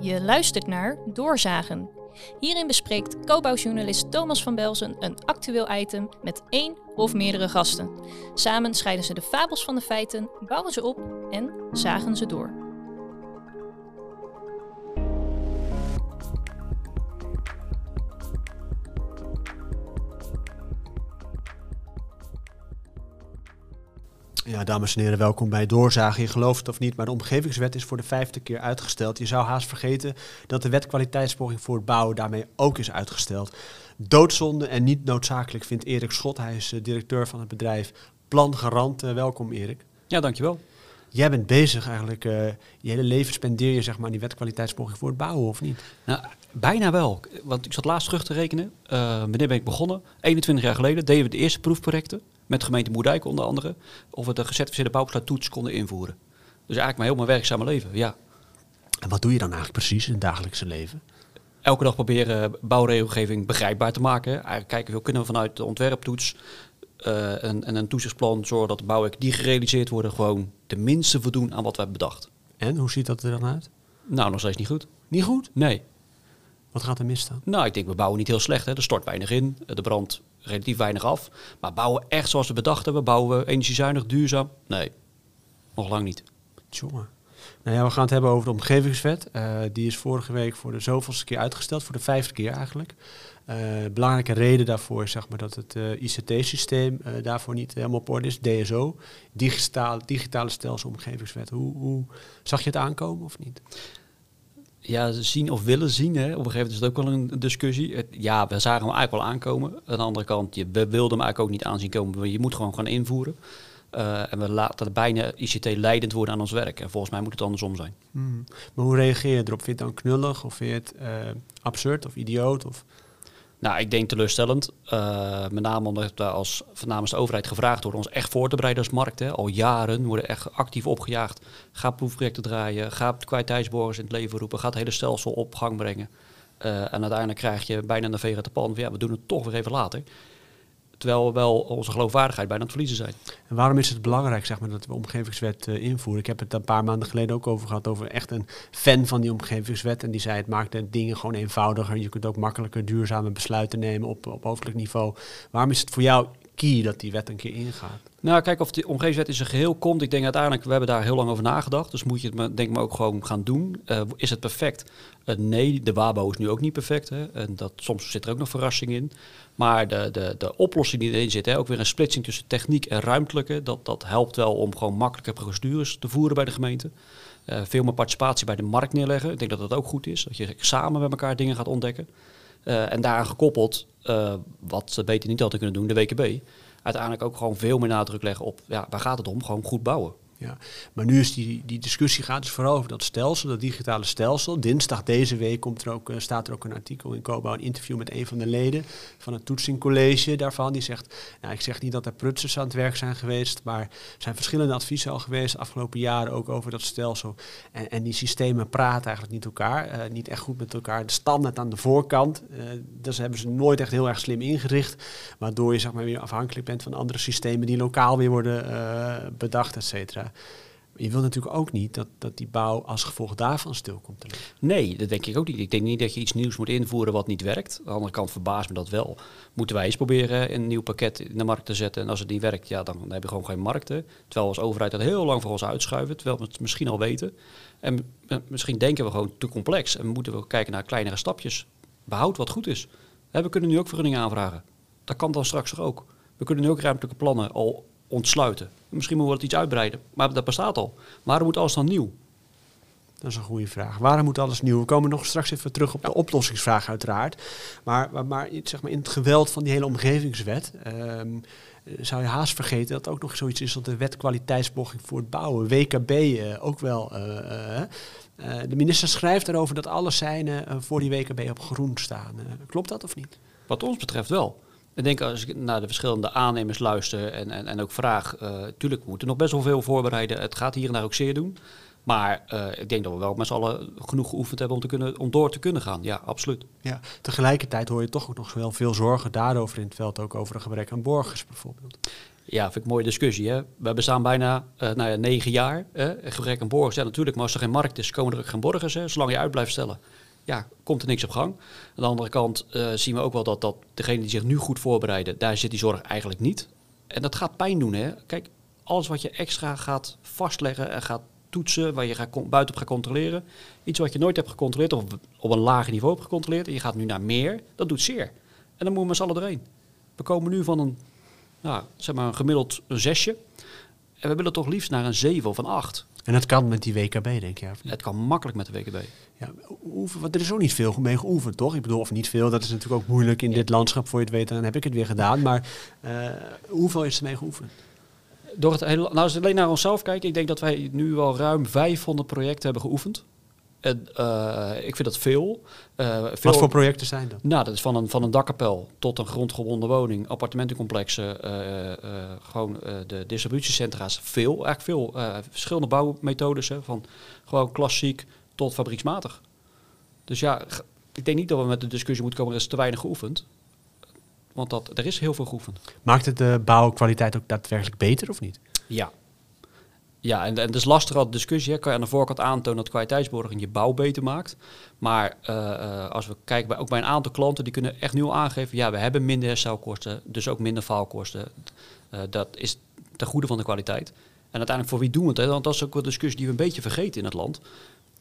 Je luistert naar Doorzagen. Hierin bespreekt co-bouwjournalist Thomas van Belzen een actueel item met één of meerdere gasten. Samen scheiden ze de fabels van de feiten, bouwen ze op en zagen ze door. Ja, dames en heren, welkom bij Doorzagen. Je gelooft het of niet, maar de omgevingswet is voor de vijfde keer uitgesteld. Je zou haast vergeten dat de wet kwaliteitsborging voor het bouwen daarmee ook is uitgesteld. Doodzonde en niet noodzakelijk vindt Erik Schot. Hij is eh, directeur van het bedrijf Plan Garant. Eh, welkom Erik. Ja, dankjewel. Jij bent bezig eigenlijk, uh, je hele leven spendeer je zeg maar aan die wetkwaliteitsborging voor het bouwen, of niet? Nou, bijna wel. Want ik zat laatst terug te rekenen. Wanneer ben ik begonnen? 21 jaar geleden deden we de eerste proefprojecten met gemeente Moerdijk onder andere, of we de gecertificeerde bouwbesluittoets konden invoeren. Dus eigenlijk mijn heel mijn werkzame leven, ja. En wat doe je dan eigenlijk precies in het dagelijkse leven? Elke dag proberen bouwregelgeving begrijpbaar te maken. Eigenlijk kijken we kunnen we vanuit de ontwerptoets uh, en, en, een toezichtsplan zorgen dat de bouwwerken die gerealiseerd worden gewoon tenminste voldoen aan wat we hebben bedacht. En hoe ziet dat er dan uit? Nou, nog steeds niet goed. Niet goed? Nee. Wat gaat er mis dan? Nou, ik denk we bouwen niet heel slecht. Hè. Er stort weinig in, de brand relatief weinig af. Maar bouwen echt zoals we bedacht hebben, bouwen we energiezuinig, duurzaam? Nee, nog lang niet. Tjonge. Nou ja, we gaan het hebben over de omgevingswet. Uh, die is vorige week voor de zoveelste keer uitgesteld, voor de vijfde keer eigenlijk. Uh, belangrijke reden daarvoor is zeg maar, dat het uh, ICT-systeem daarvoor niet helemaal op orde is. DSO, digitale, digitale stelsel omgevingswet. Hoe, hoe zag je het aankomen of niet? Ja, zien of willen zien. Hè. Op een gegeven moment is het ook wel een discussie. ja, we zagen hem eigenlijk wel aankomen. Aan de andere kant, je, we wilden hem eigenlijk ook niet aanzien komen. Je moet gewoon gaan invoeren. Uh, en we laten bijna ICT leidend worden aan ons werk. En volgens mij moet het andersom zijn. Hmm. Maar hoe reageer je erop? Vind je het dan knullig? Of vind je het uh, absurd of idioot? Of? Nou, ik denk teleurstellend. Uh, met name omdat we als namens de overheid gevraagd worden ons echt voor te bereiden als markt. Al jaren worden echt actief opgejaagd. Ga proefprojecten draaien, ga kwaliteitsborgers in het leven roepen, ga het hele stelsel op gang brengen. Uh, en uiteindelijk krijg je bijna een veer te pan. Ja, we doen het toch weer even later. Terwijl we wel onze geloofwaardigheid bijna aan het verliezen zijn. En waarom is het belangrijk zeg maar, dat we omgevingswet uh, invoeren? Ik heb het een paar maanden geleden ook over gehad, over echt een fan van die omgevingswet. En die zei het maakt de dingen gewoon eenvoudiger. Je kunt ook makkelijker duurzame besluiten nemen op, op hoofdelijk niveau. Waarom is het voor jou dat die wet een keer ingaat? Nou, kijk of die omgevingswet in zijn geheel komt. Ik denk uiteindelijk, we hebben daar heel lang over nagedacht. Dus moet je het denk maar ook gewoon gaan doen. Uh, is het perfect? Uh, nee, de WABO is nu ook niet perfect. Hè? En dat, soms zit er ook nog verrassing in. Maar de, de, de oplossing die erin zit, hè, ook weer een splitsing tussen techniek en ruimtelijke, dat, dat helpt wel om gewoon makkelijke procedures te voeren bij de gemeente. Uh, veel meer participatie bij de markt neerleggen. Ik denk dat dat ook goed is, dat je samen met elkaar dingen gaat ontdekken. En daaraan gekoppeld, uh, wat ze beter niet altijd kunnen doen, de WKB. Uiteindelijk ook gewoon veel meer nadruk leggen op, ja, waar gaat het om? Gewoon goed bouwen. Ja, maar nu is die, die discussie gaat dus vooral over dat stelsel, dat digitale stelsel. Dinsdag deze week komt er ook, staat er ook een artikel in Kobo, een interview met een van de leden van het toetsingcollege daarvan. Die zegt, nou, ik zeg niet dat er prutsers aan het werk zijn geweest, maar er zijn verschillende adviezen al geweest de afgelopen jaren ook over dat stelsel. En, en die systemen praten eigenlijk niet elkaar, uh, niet echt goed met elkaar. De standaard aan de voorkant, uh, dat hebben ze nooit echt heel erg slim ingericht, waardoor je zeg maar weer afhankelijk bent van andere systemen die lokaal weer worden bedacht, et cetera. Je wil natuurlijk ook niet dat, dat die bouw als gevolg daarvan stil komt te liggen. Nee, dat denk ik ook niet. Ik denk niet dat je iets nieuws moet invoeren wat niet werkt. Aan de andere kant verbaast me dat wel. Moeten wij eens proberen een nieuw pakket in de markt te zetten. En als het niet werkt, ja, dan, dan heb je gewoon geen markten. Terwijl we als overheid dat heel lang voor ons uitschuiven. Terwijl we het misschien al weten. En misschien denken we gewoon te complex. En moeten we kijken naar kleinere stapjes. Behoud wat goed is. We kunnen nu ook vergunningen aanvragen. Dat kan dan straks ook. We kunnen nu ook ruimtelijke plannen al ontsluiten. Misschien moeten we het iets uitbreiden, maar dat bestaat al. Waarom moet alles dan nieuw? Dat is een goede vraag. Waarom moet alles nieuw? We komen nog straks even terug op de oplossingsvraag uiteraard. Maar, maar, maar, zeg maar in het geweld van die hele omgevingswet... Um, zou je haast vergeten dat ook nog zoiets is als de wet kwaliteitsborging voor het bouwen. WKB uh, ook wel. Uh, uh, de minister schrijft erover dat alle seinen voor die WKB op groen staan. klopt dat of niet? Wat ons betreft wel. Ik denk als ik naar de verschillende aannemers luister en, en, en ook vraag, uh, tuurlijk, we moeten nog best wel veel voorbereiden. Het gaat hier en daar ook zeer doen. Maar uh, ik denk dat we wel met z'n allen genoeg geoefend hebben om, te kunnen, om door te kunnen gaan. Ja, absoluut. Ja, tegelijkertijd hoor je toch ook nog wel veel zorgen daarover in het veld, ook over een gebrek aan borgers bijvoorbeeld. Ja, vind ik een mooie discussie. Hè? We bestaan bijna uh, nou ja, negen jaar. Hè? Gebrek aan borgers, ja natuurlijk, maar als er geen markt is, komen er ook geen borgers. Hè? Zolang je uit blijft stellen, ja, komt er niks op gang. Aan de andere kant uh, zien we ook wel dat, dat degene die zich nu goed voorbereiden, daar zit die zorg eigenlijk niet. En dat gaat pijn doen. Hè? Kijk, alles wat je extra gaat vastleggen en gaat toetsen, waar je gaat buiten op gaat controleren. Iets wat je nooit hebt gecontroleerd of op een lager niveau hebt gecontroleerd. En je gaat nu naar meer, dat doet zeer. En dan moeten we met z'n allen doorheen. We komen nu van een, nou, zeg maar een gemiddeld een zesje. En we willen toch liefst naar een zeven of een acht. En dat kan met die WKB, denk je? Het kan makkelijk met de WKB. Ja, oefen, want er is ook niet veel mee geoefend, toch? Ik bedoel, of niet veel, dat is natuurlijk ook moeilijk in dit landschap, voor je het weet, dan heb ik het weer gedaan. Maar uh, hoeveel is er mee geoefend? Door het hele, nou, als we alleen naar onszelf kijken, ik denk dat wij nu al ruim 500 projecten hebben geoefend. En, uh, ik vind dat veel. Uh, veel. Wat voor projecten zijn dat? Nou, dat is van een, van een dakkapel tot een grondgebonden woning, appartementencomplexen, uh, gewoon de distributiecentra's. Veel, eigenlijk veel verschillende bouwmethodes, hè, van gewoon klassiek tot fabrieksmatig. Dus ja, ik denk niet dat we met de discussie moeten komen, er is te weinig geoefend. Want dat, er is heel veel geoefend. Maakt het de bouwkwaliteit ook daadwerkelijk beter of niet? Ja. Ja, en, en het is lastig al discussie. Hè. Kan je aan de voorkant aantonen dat kwaliteitsborging je bouw beter maakt. Maar uh, uh, als we kijken bij, ook bij een aantal klanten, die kunnen echt nu al aangeven... ja, we hebben minder herstelkosten, dus ook minder faalkosten. Uh, dat is ten goede van de kwaliteit. En uiteindelijk voor wie doen we het? Hè? Want dat is ook een discussie die we een beetje vergeten in het land.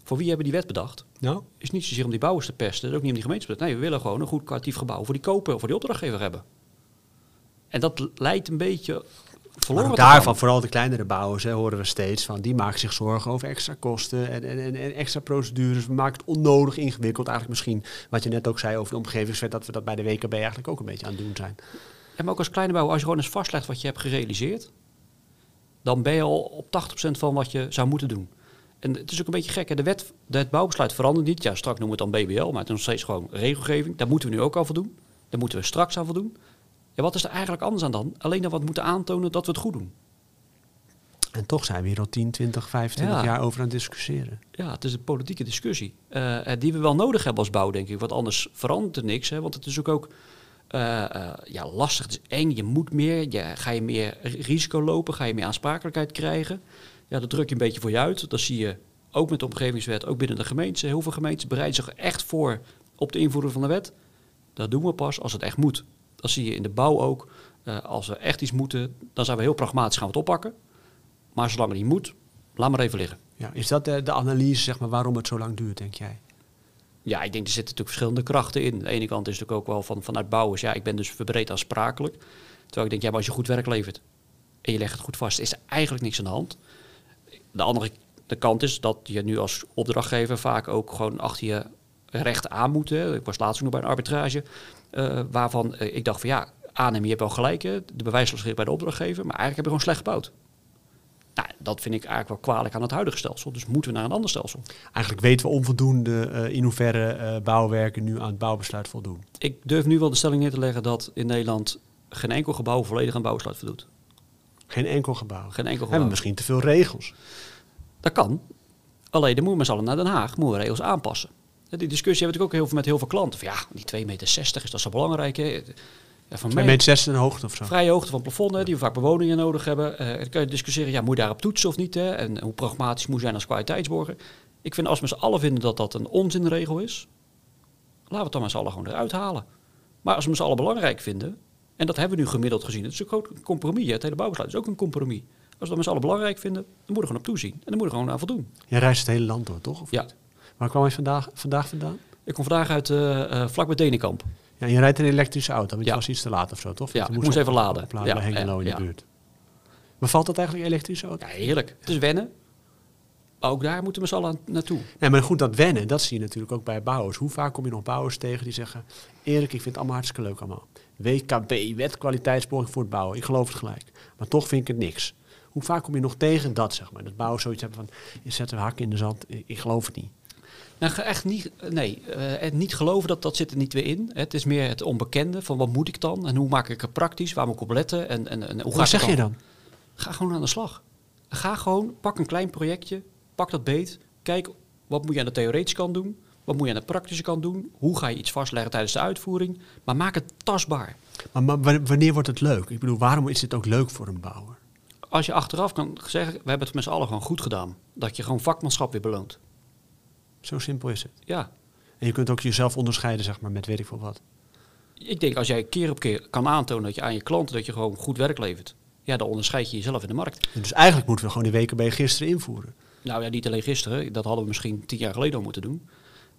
Voor wie hebben die wet bedacht? Nou? Is niet zozeer om die bouwers te pesten, is ook niet om die gemeente te Nee, we willen gewoon een goed kwalitatief gebouw voor die koper of voor die opdrachtgever hebben. En dat leidt een beetje verloren. Daarvan, vooral de kleinere bouwers, hè, horen we steeds van, die maken zich zorgen over extra kosten en, en, en, extra procedures. We maken het onnodig ingewikkeld. Eigenlijk misschien, wat je net ook zei over de omgevingswet, dat we dat bij de WKB eigenlijk ook een beetje aan het doen zijn. Ja, maar ook als kleine bouwer, als je gewoon eens vastlegt wat je hebt gerealiseerd, dan ben je al op 80% van wat je zou moeten doen. En het is ook een beetje gek. Hè? De wet, het bouwbesluit verandert niet. Ja, straks noemen we het dan BBL, maar het is nog steeds gewoon regelgeving. Daar moeten we nu ook al voldoen. Daar moeten we straks aan voldoen. Ja, wat is er eigenlijk anders aan dan? Alleen dat we moeten aantonen dat we het goed doen. En toch zijn we hier al 10, 20, 25 jaar over aan het discussiëren. Ja, het is een politieke discussie. Uh, die we wel nodig hebben als bouw, denk ik. Want anders verandert er niks. Hè? Want het is ook, ook uh, uh, ja, lastig. Het is eng. Je moet meer. Je, ga je meer risico lopen? Ga je meer aansprakelijkheid krijgen? Ja, dat druk je een beetje voor je uit. Dat zie je ook met de omgevingswet, ook binnen de gemeente. Heel veel gemeenten bereiden zich echt voor op de invoering van de wet. Dat doen we pas als het echt moet. Dat zie je in de bouw ook. Uh, als we echt iets moeten, dan zijn we heel pragmatisch gaan we het oppakken. Maar zolang het niet moet, laat maar even liggen. Ja, is dat de, de analyse, zeg maar, waarom het zo lang duurt, denk jij? Ja, ik denk er zitten natuurlijk verschillende krachten in. Aan de ene kant is het natuurlijk ook wel van, vanuit bouwers, ja, ik ben dus verbreed aansprakelijk. Terwijl ik denk, ja, maar als je goed werk levert en je legt het goed vast, is er eigenlijk niks aan de hand. De andere de kant is dat je nu als opdrachtgever vaak ook gewoon achter je recht aan moet. Hè. Ik was laatst nog bij een arbitrage uh, waarvan uh, ik dacht van ja, aannemen, je hebt wel gelijk, hè, de bewijslast ligt bij de opdrachtgever, maar eigenlijk heb je gewoon slecht gebouwd. Nou, dat vind ik eigenlijk wel kwalijk aan het huidige stelsel. Dus moeten we naar een ander stelsel. Eigenlijk weten we onvoldoende uh, in hoeverre bouwwerken nu aan het bouwbesluit voldoen. Ik durf nu wel de stelling neer te leggen dat in Nederland geen enkel gebouw volledig aan bouwbesluit voldoet. Geen enkel gebouw. Geen enkel gebouw. Hebben misschien te veel regels. Dat kan. Alleen dan moeten we allen naar Den Haag, moeten we regels aanpassen. Die discussie heb ik ook heel veel met heel veel klanten. Van, ja, die 2,60 meter is dat zo belangrijk. Hè? Ja, van 2 meter 60 in hoogte of zo. Vrije hoogte van plafond, hè, die we vaak bewoningen nodig hebben. Uh, dan kun je discussiëren, ja, moet je daarop toetsen of niet? Hè? En hoe pragmatisch moet je zijn als kwaliteitsborger? Ik vind als we z'n allen vinden dat dat een onzinregel is, laten we het dan met z'n allen gewoon eruit halen. Maar als we z'n allen belangrijk vinden, en dat hebben we nu gemiddeld gezien, het is ook een compromis. Het hele bouwbesluit is ook een compromis. Als we dat met z'n allen belangrijk vinden, dan moeten we gewoon op toezien. En dan moeten we gewoon aan voldoen. Jij reist het hele land door, toch? Of ja. Niet? Waar kwam je vandaag, vandaag vandaan? Ik kom vandaag uit uh, uh, vlak bij Denenkamp. Ja, je rijdt een elektrische auto, want ja. je was iets te laat of zo, toch? Ja, je moest, moest even laden. Opladen ja, bij Hengelo in de buurt. Maar valt dat eigenlijk elektrische auto? Ja, heerlijk. Het is wennen. Maar ook daar moeten we z'n allen naartoe. Nee, maar goed, dat wennen, dat zie je natuurlijk ook bij bouwers. Hoe vaak kom je nog bouwers tegen die zeggen... Erik, ik vind het allemaal hartstikke leuk allemaal. WKB, wet kwaliteitsborging voor het bouwen. Ik geloof het gelijk. Maar toch vind ik het niks. Hoe vaak kom je nog tegen dat, zeg maar? Dat bouwers zoiets hebben van, je zet een hak in de zand, ik geloof het niet. Nou, echt niet, nee, uh, niet geloven, dat, dat zit er niet weer in. Het is meer het onbekende van wat moet ik dan en hoe maak ik het praktisch, waar moet ik op letten en, en, en hoe wat zeg je dan? Ga gewoon aan de slag. Ga gewoon, pak een klein projectje, pak dat beet, kijk wat moet je aan de theoretische kant doen, wat moet je aan de praktische kant doen? Hoe ga je iets vastleggen tijdens de uitvoering? Maar maak het tastbaar. Maar, maar wa- wanneer wordt het leuk? Ik bedoel, waarom is dit ook leuk voor een bouwer? Als je achteraf kan zeggen, we hebben het met z'n allen gewoon goed gedaan. Dat je gewoon vakmanschap weer beloont. Zo simpel is het. Ja, En je kunt ook jezelf onderscheiden, zeg maar, met weet ik veel wat. ik denk als jij keer op keer kan aantonen dat je aan je klanten dat je gewoon goed werk levert. Ja, dan onderscheid je jezelf in de markt. En dus eigenlijk moeten we gewoon die WKB gisteren invoeren. Nou ja, niet alleen gisteren. Dat hadden we misschien tien jaar geleden al moeten doen.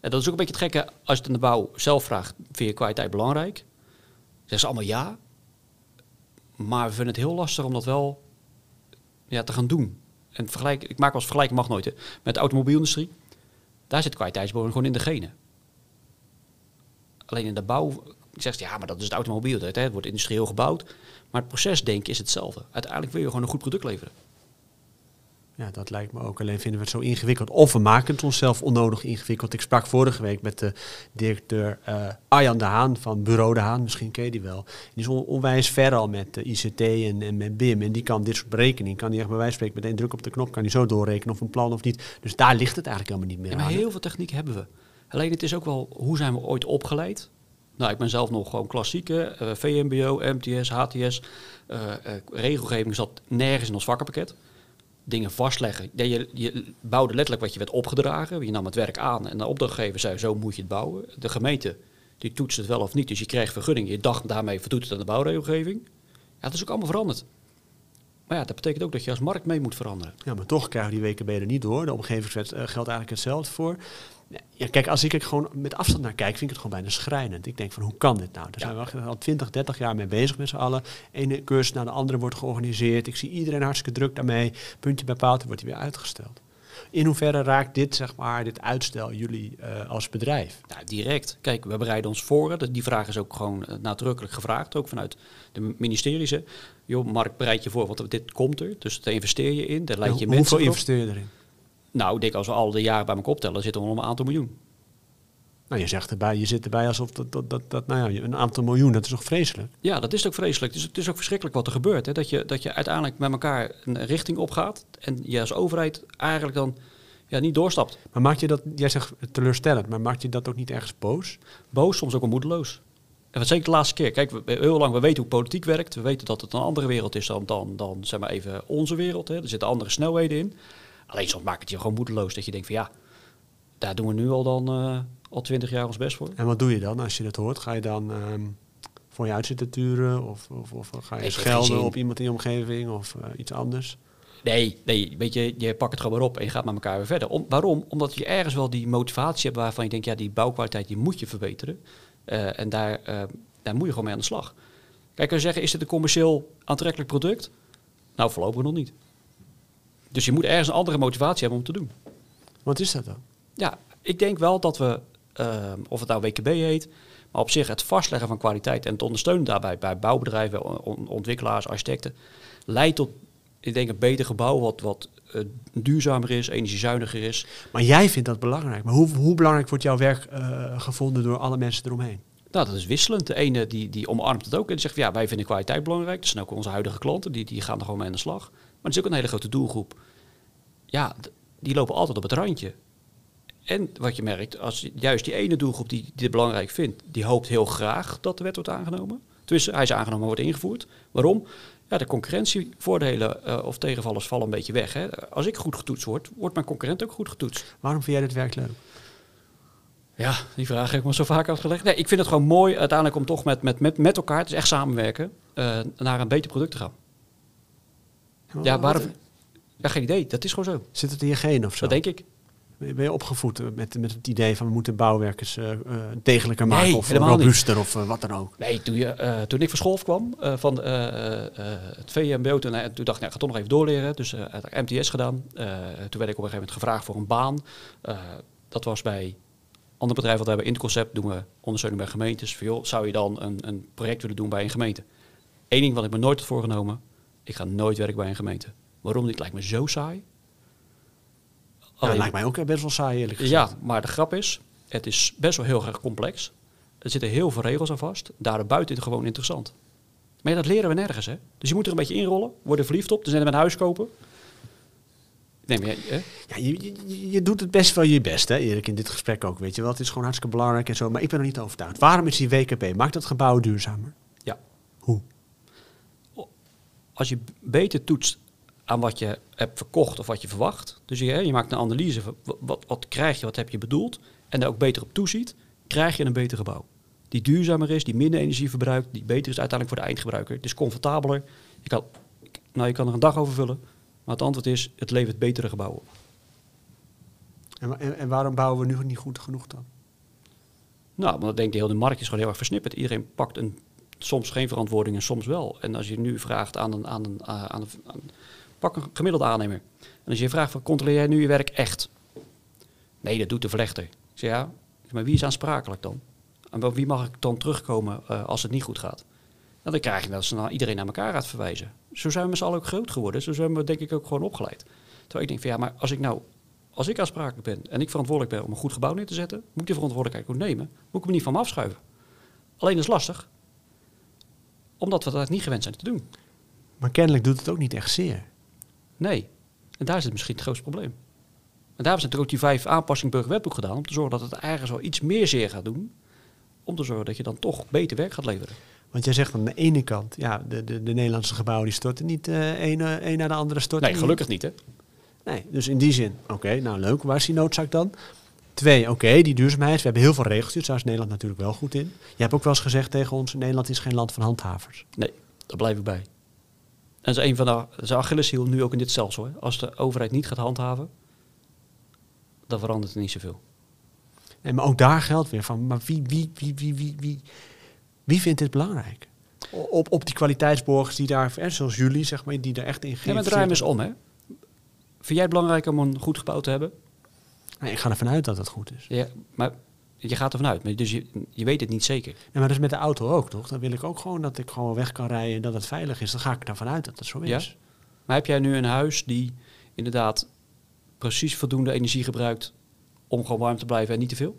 Dat is ook een beetje het gekke. Als je het aan de bouw zelf vraagt, vind je kwaliteit belangrijk? Zeggen ze allemaal ja. Maar we vinden het heel lastig om dat wel ja, te gaan doen. En vergelijk, ik maak als vergelijking, mag nooit, met de automobielindustrie. Daar zit kwaliteitsbeweging gewoon in de genen. Alleen in de bouw, zegt ze, ja, maar dat is het automobiel. het wordt industrieel gebouwd. Maar het procesdenken is hetzelfde. Uiteindelijk wil je gewoon een goed product leveren. Ja, dat lijkt me ook. Alleen vinden we het zo ingewikkeld. Of we maken het onszelf onnodig ingewikkeld. Ik sprak vorige week met de directeur eh, Arjan de Haan van Bureau de Haan. Misschien ken je die wel. Die is on- onwijs ver al met de ICT en, en met BIM. En die kan dit soort berekening. Kan die echt bij wijze van spreken met één druk op de knop. Kan die zo doorrekenen of een plan of niet. Dus daar ligt het eigenlijk helemaal niet meer Ja, maar aan. heel veel techniek hebben we. Alleen het is ook wel, hoe zijn we ooit opgeleid? Nou, ik ben zelf nog gewoon klassieke, eh, VMBO, MTS, HTS. eh, regelgeving zat nergens in ons vakkenpakket. Dingen vastleggen. Je, je bouwde letterlijk wat je werd opgedragen. Je nam het werk aan en de opdrachtgever zei, zo moet je het bouwen. De gemeente, die toetst het wel of niet. Dus je kreeg vergunning. Je dacht daarmee voldoet het aan de bouwregelgeving. Ja, dat is ook allemaal veranderd. Maar ja, dat betekent ook dat je als markt mee moet veranderen. Ja, maar toch krijgen die WKB er niet door. De omgevingswet eh, geldt eigenlijk hetzelfde voor. Ja, kijk, als ik er gewoon met afstand naar kijk, vind ik het gewoon bijna schrijnend. Ik denk van, hoe kan dit nou? Daar zijn we al 20, 30 jaar mee bezig met z'n allen. Ene cursus naar de andere wordt georganiseerd. Ik zie iedereen hartstikke druk daarmee. Puntje bij paaltje wordt hij weer uitgesteld. In hoeverre raakt dit, zeg maar, dit uitstel jullie eh, als bedrijf? Ja, direct. Kijk, we bereiden ons voor. Die vraag is ook gewoon eh, nadrukkelijk gevraagd, ook vanuit de ministeries. Joh, Mark, bereid je voor, want dit komt er. Dus daar investeer je in, daar leid je Hoe- mensen hoeveel investeer je erin? Nou, ik denk als we al de jaren bij elkaar optellen, zitten we om een aantal miljoen. Nou, je zegt erbij, je zit erbij alsof dat, dat, dat, dat nou ja, een aantal miljoen, dat is toch vreselijk? Ja, dat is ook vreselijk. Dus het is ook verschrikkelijk wat er gebeurt. Hè? Dat, je, dat je uiteindelijk met elkaar een richting opgaat en je als overheid eigenlijk dan ja, niet doorstapt. Maar maakt je dat, jij zegt teleurstellend, maar maakt je dat ook niet ergens boos? Boos, soms ook wel moedeloos. En wat zeker de laatste keer. Kijk, we, heel lang, we weten hoe politiek werkt. We weten dat het een andere wereld is dan, dan, dan zeg maar even onze wereld. Hè. Er zitten andere snelheden in. Alleen soms maakt het je gewoon moedeloos. Dat je denkt van ja, daar doen we nu al dan eh, al twintig jaar ons best voor. En wat doe je dan als je dat hoort? Ga je dan ehm, voor je uit zitten turen? Of, of, of ga je Nee, schelden op iemand in je omgeving of eh, iets anders? Nee, nee, weet je, je pakt het gewoon weer op en je gaat met elkaar weer verder. Om, waarom? Omdat je ergens wel die motivatie hebt waarvan je denkt, ja, die bouwkwaliteit die moet je verbeteren. Eh, en daar, eh, daar moet je gewoon mee aan de slag. Kijk, als je zeggen, is dit een commercieel aantrekkelijk product? Nou, voorlopig nog niet. Dus je moet ergens een andere motivatie hebben om te doen. Wat is dat dan? Ja, ik denk wel dat we, eh, of het nou WKB heet, maar op zich het vastleggen van kwaliteit en het ondersteunen daarbij bij bouwbedrijven, on- ontwikkelaars, architecten, leidt tot, ik denk, een beter gebouw wat, wat eh, duurzamer is, energiezuiniger is. Maar jij vindt dat belangrijk. Maar hoe, hoe belangrijk wordt jouw werk eh, gevonden door alle mensen eromheen? Nou, dat is wisselend. De ene die, die omarmt het ook en die zegt, ja, wij vinden kwaliteit belangrijk. Dat zijn ook onze huidige klanten, die, die gaan er gewoon mee aan de slag. Maar er is ook een hele grote doelgroep. Ja, die lopen altijd op het randje. En wat je merkt, als juist die ene doelgroep die, die dit belangrijk vindt, die hoopt heel graag dat de wet wordt aangenomen. Tenminste, hij is aangenomen, wordt ingevoerd. Waarom? Ja, de concurrentievoordelen eh, of tegenvallers vallen een beetje weg. Hè. Als ik goed getoetst word, wordt mijn concurrent ook goed getoetst. Waarom vind jij dit werk leuk? Ja, die vraag heb ik me zo vaak afgelegd. Nee, ik vind het gewoon mooi uiteindelijk om toch met, met, met, met elkaar, het is echt samenwerken, eh, naar een beter product te gaan. Ja, Wat- waarom? Ja, geen idee. Dat is gewoon zo. Zit het in je genen of zo? Dat denk ik. Ben je- opgevoed eh, met, met het idee van we moeten bouwwerkers eh, eh, degelijker Nee, maken of helemaal niet. robuuster of eh, wat dan ook? Nee, toen, je, eh, toen ik van school kwam, eh, van eh, eh, eh, het VMBO, toen, eh, toen dacht ik, nou, ik ga toch nog even doorleren. Dus eh heb ik MTS gedaan. Eh, toen werd ik op een gegeven moment gevraagd voor een baan. Eh, dat was bij andere bedrijven wat we hebben. In het concept doen we ondersteuning bij gemeentes. Van, joh, zou je dan een, een project willen doen bij een gemeente? Eén ding wat ik me nooit had voorgenomen. Ik ga nooit werken bij een gemeente. Waarom niet? Lijkt me zo saai. Ja, Alleen- lijkt mij ook best wel saai eerlijk gezegd. ja, maar de grap is, het is best wel heel erg complex. Er zitten heel veel regels aan vast. Daarbuiten is het gewoon interessant. Maar ja, dat leren we nergens, hè. Dus je moet er een beetje inrollen, worden verliefd op, dus net met een huis kopen. Nee, maar, hè? Ja, je, je, je doet het best wel je best, hè, Erik, in dit gesprek ook. Weet je wel, het is gewoon hartstikke belangrijk en zo. Maar ik ben er niet overtuigd. Waarom is die WKP? Maakt dat gebouw duurzamer? Ja. Hoe? Als je beter toetst aan wat je hebt verkocht of wat je verwacht. Dus je, je maakt een analyse van wat, wat, krijg je, wat heb je bedoeld. En daar ook beter op toeziet, krijg je een beter gebouw. Die duurzamer is, die minder energie verbruikt, die beter is uiteindelijk voor de eindgebruiker. Het is comfortabeler. Je kan, nou, je kan er een dag over vullen. Maar het antwoord is, het levert betere gebouwen op. En, en, en waarom bouwen we nu niet goed genoeg dan? Nou, want dan denk de markt is gewoon heel erg versnipperd. Iedereen pakt een, soms geen verantwoording en soms wel. En als je nu vraagt aan een, aan een, eh, aan een, pak een gemiddelde aannemer. En als je vraagt, van, controleer jij nu je werk echt? Nee, dat doet de verlegter. Ik zeg, ja, maar wie is aansprakelijk dan? En wie mag ik dan terugkomen eh, als het niet goed gaat? En dan krijg je dat ze nou iedereen naar elkaar gaat verwijzen. Zo zijn we met z'n allen ook groot geworden. Zo zijn we denk ik ook gewoon opgeleid. Terwijl ik denk van ja, maar als ik nou, als ik aansprakelijk ben en ik verantwoordelijk ben om een goed gebouw neer te zetten, moet ik die verantwoordelijkheid ook nemen. Moet ik hem niet van me afschuiven. Alleen is lastig. Omdat we dat niet gewend zijn te doen. Maar kennelijk doet het ook niet echt zeer. Nee. En daar zit misschien het grootste probleem. En daarom zijn er ook die vijf aanpassingen burgerwetboek gedaan. Om te zorgen dat het ergens wel iets meer zeer gaat doen. Om te zorgen dat je dan toch beter werk gaat leveren. Want jij zegt aan de ene kant, ja, de, de, de Nederlandse gebouwen die storten niet eh een, eh, een naar de andere storten. Nee, gelukkig niet hè. Nee, dus in die zin, oké, nou leuk. Waar is die noodzaak dan? Twee, oké, die duurzaamheid. We hebben heel veel regeltjes, daar is Nederland natuurlijk wel goed in. Je hebt ook wel eens gezegd tegen ons, Nederland is geen land van handhavers. Nee, daar blijf ik bij. En dat is een van de, is een Achilleshiel nu ook in dit stelsel. Hè. Als de overheid niet gaat handhaven, dan verandert er niet zoveel. Nee, maar ook daar geldt weer van, maar wie, wie, wie, wie, wie, wie, wie vindt dit belangrijk? Op, op die kwaliteitsborgers die daar, zoals jullie, zeg maar, die daar echt in Ja, maar draai hem eens om hè. Vind jij het belangrijk om een goed gebouw te hebben? Ik ga ervan uit dat het goed is. Ja, maar je gaat ervan uit. maar Dus je, je weet het niet zeker. Nee, maar dat is met de auto ook, toch? Dan wil ik ook gewoon dat ik gewoon weg kan rijden en dat het veilig is. Dan ga ik ervan uit dat het zo Ja? is. Maar heb jij nu een huis die inderdaad precies voldoende energie gebruikt om gewoon warm te blijven en niet te veel?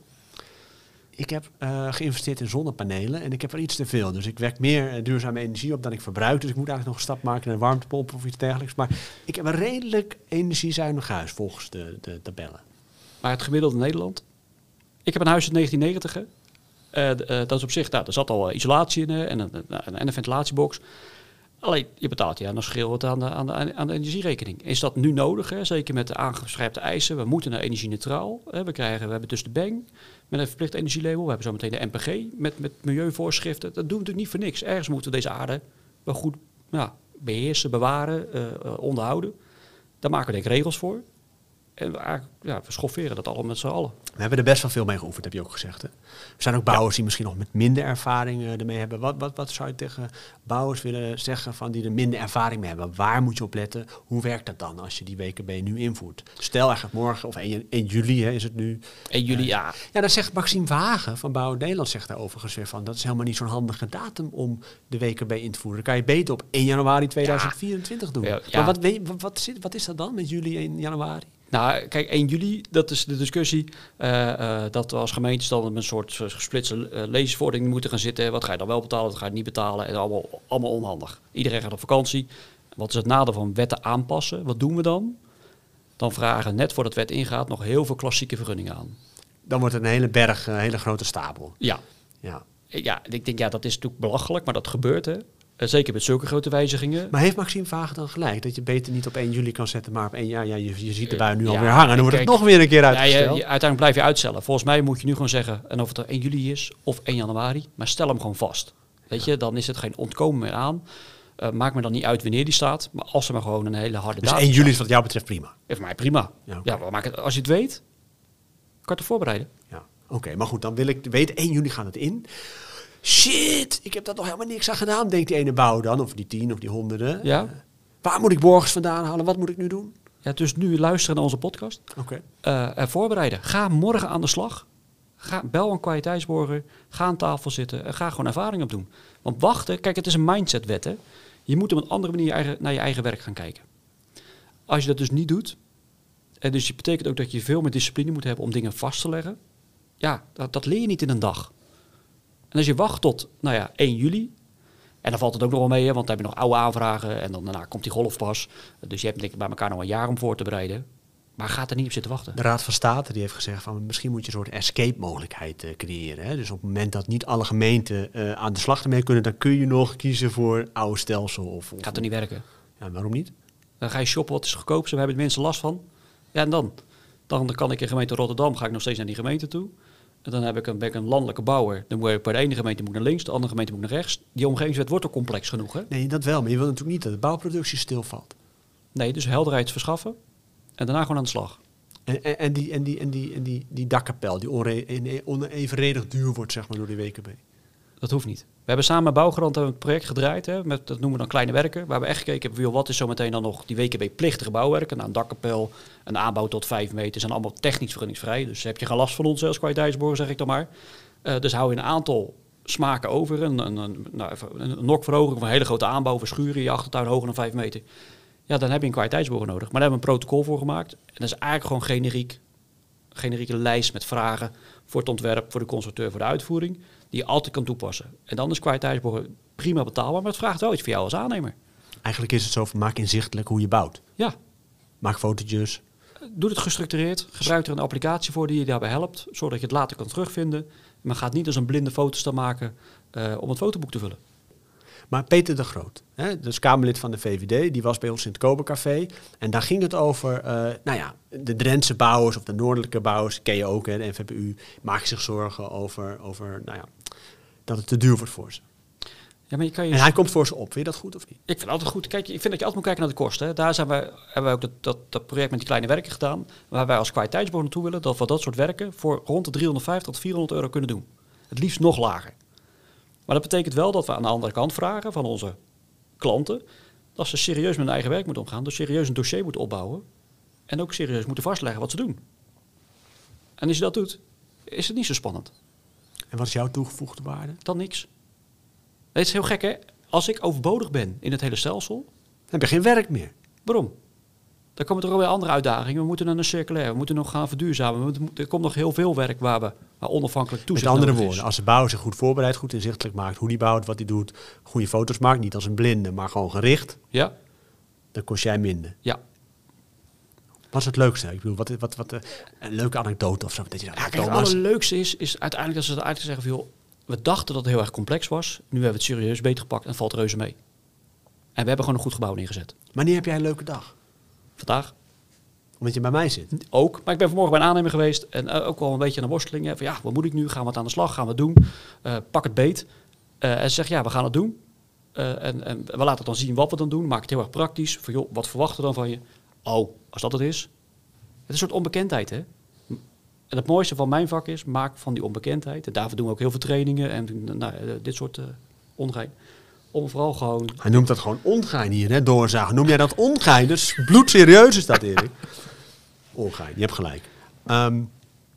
Ik heb eh, geïnvesteerd in zonnepanelen en ik heb er iets te veel. Dus ik wek meer duurzame energie op dan ik verbruik. Dus ik moet eigenlijk nog een stap maken naar een warmtepomp of iets dergelijks. Maar ik heb een redelijk energiezuinig huis volgens de, de tabellen. Maar het gemiddelde Nederland. Ik heb een huis uit 1990. hè. Eh, eh, dat is op zich, nou, er zat al eh, isolatie in en, een, en, en een ventilatiebox. Alleen, je betaalt ja, dan schreeuwt het aan de, aan, de, aan de energierekening. Is dat nu nodig? Hè? Zeker met de aangescherpte eisen. We moeten naar energie-neutraal. Hè? We, krijgen, we hebben dus de BENG met een verplicht energielabel. We hebben zo meteen de MPG met, met milieuvoorschriften. Dat doen we natuurlijk niet voor niks. Ergens moeten we deze aarde wel goed beheersen, bewaren, onderhouden. Daar maken we denk ik regels voor. En we, ja, we schofferen dat allemaal met z'n allen. We hebben er best wel veel mee geoefend, heb je ook gezegd. Hè? Er zijn ook bouwers die misschien nog met minder ervaring eh, ermee hebben. Wat, wat, wat zou je tegen bouwers willen zeggen van die er minder ervaring mee hebben? Waar moet je op letten? Hoe werkt dat dan als je die WKB nu invoert? Stel eigenlijk morgen, of 1, 1 juli hè, is het nu. En jullie, ja, Ja, dan zegt Maxime Wagen van Bouw Nederland zegt daar overigens weer van. Dat is helemaal niet zo'n handige datum om de WKB in te voeren. Dan kan je beter op 1 januari 2024 doen. Ja. Maar wat, wat, wat, zit- wat is dat dan met juli 1 januari? Nou, kijk, 1 juli, dat is de discussie. eh, eh, dat we als gemeentes dan met een soort eh, gesplitste lezersverordening moeten gaan zitten. Wat ga je dan wel betalen, wat ga je niet betalen? En allemaal, allemaal onhandig. Iedereen gaat op vakantie. Wat is het nadeel van wetten aanpassen? Wat doen we dan? Dan vragen net voordat wet ingaat nog heel veel klassieke vergunningen aan. Dan wordt het een hele berg, een hele grote stapel. Ja, Ja. ja ik denk ja, dat is natuurlijk belachelijk, maar dat gebeurt hè. Eh, zeker met zulke grote wijzigingen. Maar heeft Maxime Vagen dan gelijk? Dat je beter niet op 1 juli kan zetten, maar op 1 ja, ja, je, je ziet de Eh, bui nu ja, alweer hangen. Dan wordt het kijk, nog weer een keer Ja, je, uitgesteld. je- uiteindelijk blijf je uitstellen. Volgens mij moet je nu gewoon zeggen, en of het er 1 juli is of 1 januari, maar stel hem gewoon vast. Weet je, dan is het geen ontkomen meer aan. Eh, maakt me dan niet uit wanneer die staat, maar als er maar gewoon een hele harde dus datum 1 juli is wat jou betreft prima. is voor mij prima. Ja, oké. Ja, maar maak het, als je het weet, kan je het er voorbereiden. Ja. Oké, maar goed, dan wil ik weten, 1 juli gaat het in. Shit, ik heb daar nog helemaal niks aan gedaan, denkt die ene bouw dan. Of die tien of die honderden. Ja. Waar moet ik borgers vandaan halen? Wat moet ik nu doen? Ja, dus nu luisteren naar onze podcast. Oké. eh en voorbereiden. Ga morgen aan de slag. Ga, bel een kwaliteitsborger. Ga aan tafel zitten. En ga gewoon ervaring opdoen. Want wachten, kijk, het is een mindsetwet. Hè? Je moet op een andere manier je eigen, naar je eigen werk gaan kijken. Als je dat dus niet doet. En dus het betekent ook dat je veel meer discipline moet hebben om dingen vast te leggen. Ja, dat, dat leer je niet in een dag. En als je wacht tot, nou ja, 1 juli. En dan valt het ook nog wel mee, hè, want dan heb je nog oude aanvragen. En dan daarna komt die golf pas. Dus je hebt denk ik bij elkaar nog een jaar om voor te bereiden. Maar gaat er niet op zitten wachten. De Raad van State die heeft gezegd van misschien moet je een soort escape mogelijkheid eh, creëren. Hè? Dus op het moment dat niet alle gemeenten eh, aan de slag ermee kunnen, dan kun je nog kiezen voor oude stelsel. Of, of Gaat er niet werken. Ja, waarom niet? Dan ga je shoppen, wat is goedkoop, we hebben de mensen last van. Ja, en dan? Dan kan ik in gemeente Rotterdam, ga ik nog steeds naar die gemeente toe. En dan heb ik een, ben ik een landelijke bouwer. Dan moet ik bij de ene gemeente moet naar links, de andere gemeente moet naar rechts. Die omgevingswet wordt toch complex genoeg, hè? Nee, dat wel. Maar je wil natuurlijk niet dat de bouwproductie stilvalt. Nee, dus helderheid verschaffen en daarna gewoon aan de slag. En, en, en die, en, die, en, die, en die, die dakkapel die onevenredig duur wordt zeg maar, door de WKB. Dat hoeft niet. We hebben samen met Bouwgarant een project gedraaid, hè, met, dat noemen we dan kleine werken. Waar we echt gekeken hebben, wat is zo meteen dan nog die WKB-plichtige bouwwerken? Nou, een dakkapel, een aanbouw tot 5 meter, zijn allemaal technisch vergunningsvrij. Dus heb je geen last van ons als kwaliteitsborger, zeg ik dan maar. Eh, dus hou je een aantal smaken over. Een, een, een, nou, een nokverhoging van een hele grote aanbouw, verschuren je achtertuin hoger dan 5 meter. Ja, dan heb je een kwaliteitsborger nodig. Maar daar hebben we een protocol voor gemaakt. En dat is eigenlijk gewoon generiek. Generieke lijst met vragen voor het ontwerp, voor de constructeur, voor de uitvoering. Die je altijd kan toepassen. En dan is kwaliteitsborger prima betaalbaar, maar het vraagt wel iets voor jou als aannemer. Eigenlijk is het zo van maak inzichtelijk hoe je bouwt. Ja, Maak fotootjes. doe het gestructureerd. Gebruik er een applicatie voor die je daarbij helpt, zodat je het later kan terugvinden. Maar ga het niet als een blinde foto staan maken eh, om het fotoboek te vullen. Maar Peter de Groot, hè, dus Kamerlid van de VVD, die was bij ons in het Kobercafé. En daar ging het over, eh, nou ja, de Drentse bouwers of de noordelijke bouwers, ken je ook, hè, de NVPU, maken zich zorgen over, over nou ja, dat het te duur wordt voor ze. Ja, maar je kan je En hij komt voor ze op. Vind je dat goed of niet? Ik vind het altijd goed. Kijk, ik vind dat je altijd moet kijken naar de kosten. Hè. Daar zijn wij, hebben wij ook dat, dat, dat project met die kleine werken gedaan. Waar wij als kwaliteitsbouw naartoe willen. Dat we dat soort werken voor rond de 350 tot 400 euro kunnen doen. Het liefst nog lager. Maar dat betekent wel dat we aan de andere kant vragen van onze klanten. Dat ze serieus met hun eigen werk moeten omgaan. Dus serieus een dossier moeten opbouwen. En ook serieus moeten vastleggen wat ze doen. En als je dat doet, is het niet zo spannend. En wat is jouw toegevoegde waarde? Dan niks. Het is heel gek hè. Als ik overbodig ben in het hele stelsel, Dan heb je geen werk meer. Waarom? Dan komen er alweer andere uitdagingen. We moeten naar een circulair, we moeten nog gaan verduurzamen. Er komt nog heel veel werk waar we waar onafhankelijk toezicht Met andere woorden, is. als de bouwer zich goed voorbereidt, goed inzichtelijk maakt hoe die bouwt, wat hij doet, goede foto's maakt, niet als een blinde, maar gewoon gericht, Ja, dan kost jij minder. ja. Wat is het leukste? Ik bedoel, wat, wat, wat, eh, een leuke anekdote of zo. Dat je zegt, ja ja, kijk, het allerleukste is, is uiteindelijk dat ze het eigenlijk zeggen van... Joh, we dachten dat het heel erg complex was. Nu hebben we het serieus beter gepakt en valt reuze mee. En we hebben gewoon een goed gebouw neergezet. wanneer heb jij een leuke dag? Vandaag Omdat je bij mij zit. ook. Maar ik ben vanmorgen bij een aannemer geweest. En eh, ook wel een beetje aan de worsteling. hè, Van ja, wat moet ik nu? Gaan we het aan de slag? Gaan we het doen? Eh, pak het beet. En ze zegt ja, we gaan het doen. En, en we laten dan zien wat we dan doen. Maak het heel erg praktisch. Van joh, wat verwachten we dan van je? Oh, als dat het is. Het is een soort onbekendheid, hè? En het mooiste van mijn vak is, maak van die onbekendheid. En daarvoor doen we ook heel veel trainingen en nou, eh, dit soort eh ongein. Om vooral gewoon Hij noemt dat gewoon ongein hier, hè, doorzagen. Noem jij dat ongein? Dus bloedserieus is dat, Erik. Ongein, je hebt gelijk. Ehm,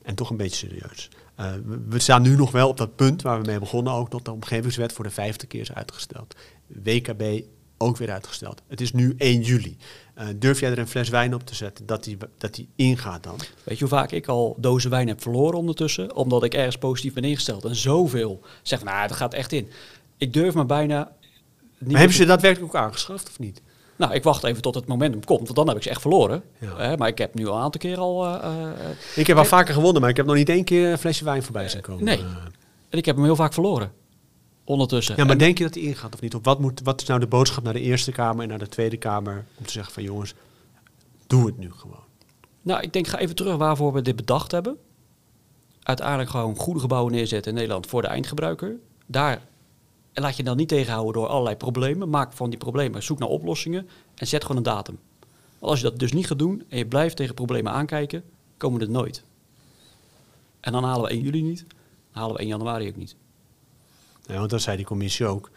en toch een beetje serieus. Eh, we, we staan nu nog wel op dat punt waar we mee begonnen, ook dat de omgevingswet voor de vijfde keer is uitgesteld. WKB ook weer uitgesteld. Het is nu 1 juli. Eh, durf jij er een fles wijn op te zetten dat die, dat die ingaat dan? Weet je hoe vaak ik al dozen wijn heb verloren ondertussen? Omdat ik ergens positief ben ingesteld. En zoveel zeg nou, dat gaat echt in. Ik durf me bijna... Niet Maar hebben ze daadwerkelijk ook aangeschaft of niet? Nou, ik wacht even tot het momentum komt, want dan heb ik ze echt verloren. Ja. Eh, maar ik heb nu al een aantal keer al... eh, eh, Ik heb al vaker gewonnen, maar ik heb nog niet één keer een flesje wijn voorbij zien komen. nee. En ik heb hem heel vaak verloren. Ondertussen. Ja, maar En- denk je dat die ingaat of niet? Of wat, moet, wat is nou de boodschap naar de Eerste Kamer en naar de Tweede Kamer om te zeggen van jongens, doe het nu gewoon. Nou, ik denk, ga even terug waarvoor we dit bedacht hebben. Uiteindelijk gewoon goede gebouwen neerzetten in Nederland voor de eindgebruiker. Daar en laat je dan niet tegenhouden door allerlei problemen. Maak van die problemen, zoek naar oplossingen en zet gewoon een datum. Want als je dat dus niet gaat doen en je blijft tegen problemen aankijken, komen we er nooit. En dan halen we 1 juli niet, dan halen we 1 januari ook niet. Ja, want dat zei die commissie ook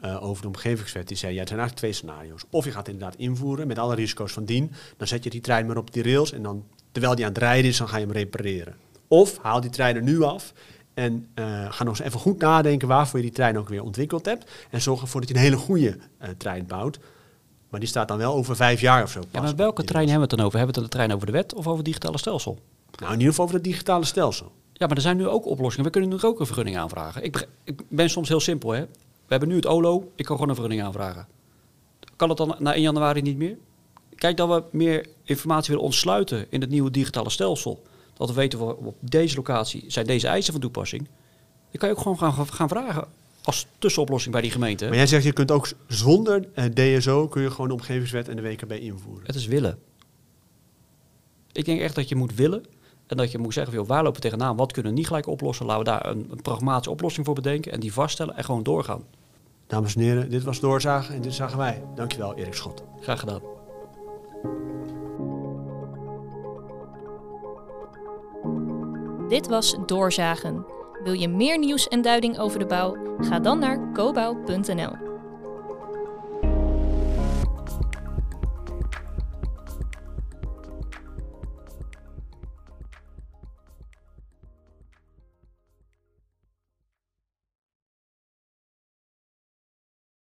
eh, over de omgevingswet. Die zei, ja, het zijn eigenlijk twee scenario's. Of je gaat inderdaad invoeren met alle risico's van dien. Dan zet je die trein maar op die rails en dan, terwijl die aan het rijden is, dan ga je hem repareren. Of haal die trein er nu af en eh, ga nog eens even goed nadenken waarvoor je die trein ook weer ontwikkeld hebt. En zorg ervoor dat je een hele goede eh, trein bouwt. Maar die staat dan wel over vijf jaar of zo. Ja, pas maar op welke trein hebben we het dan over? Hebben we het de trein over de wet of over het digitale stelsel? Nou, in ieder geval over het digitale stelsel. Ja, maar er zijn nu ook oplossingen. We kunnen nu ook een vergunning aanvragen. Ik, ben soms heel simpel, hè. We hebben nu het OLO, ik kan gewoon een vergunning aanvragen. Kan het dan na 1 januari niet meer? kijk, dat we meer informatie willen ontsluiten in het nieuwe digitale stelsel. Dat we weten, we op deze locatie zijn deze eisen van toepassing. Dan kan je ook gewoon gaan, gaan vragen als tussenoplossing bij die gemeente. Maar jij zegt, je kunt ook zonder eh, DSO kun je gewoon de omgevingswet en de WKB invoeren. Het is willen. Ik denk echt dat je moet willen. En dat je moet zeggen, joh, waar lopen we tegenaan? Wat kunnen we niet gelijk oplossen? Laten we daar een, een pragmatische oplossing voor bedenken. En die vaststellen en gewoon doorgaan. Dames en heren, dit was Doorzagen en dit zagen wij. Dankjewel, Erik Schot. Graag gedaan. Dit was Doorzagen. Wil je meer nieuws en duiding over de bouw? Ga dan naar cobouw.nl.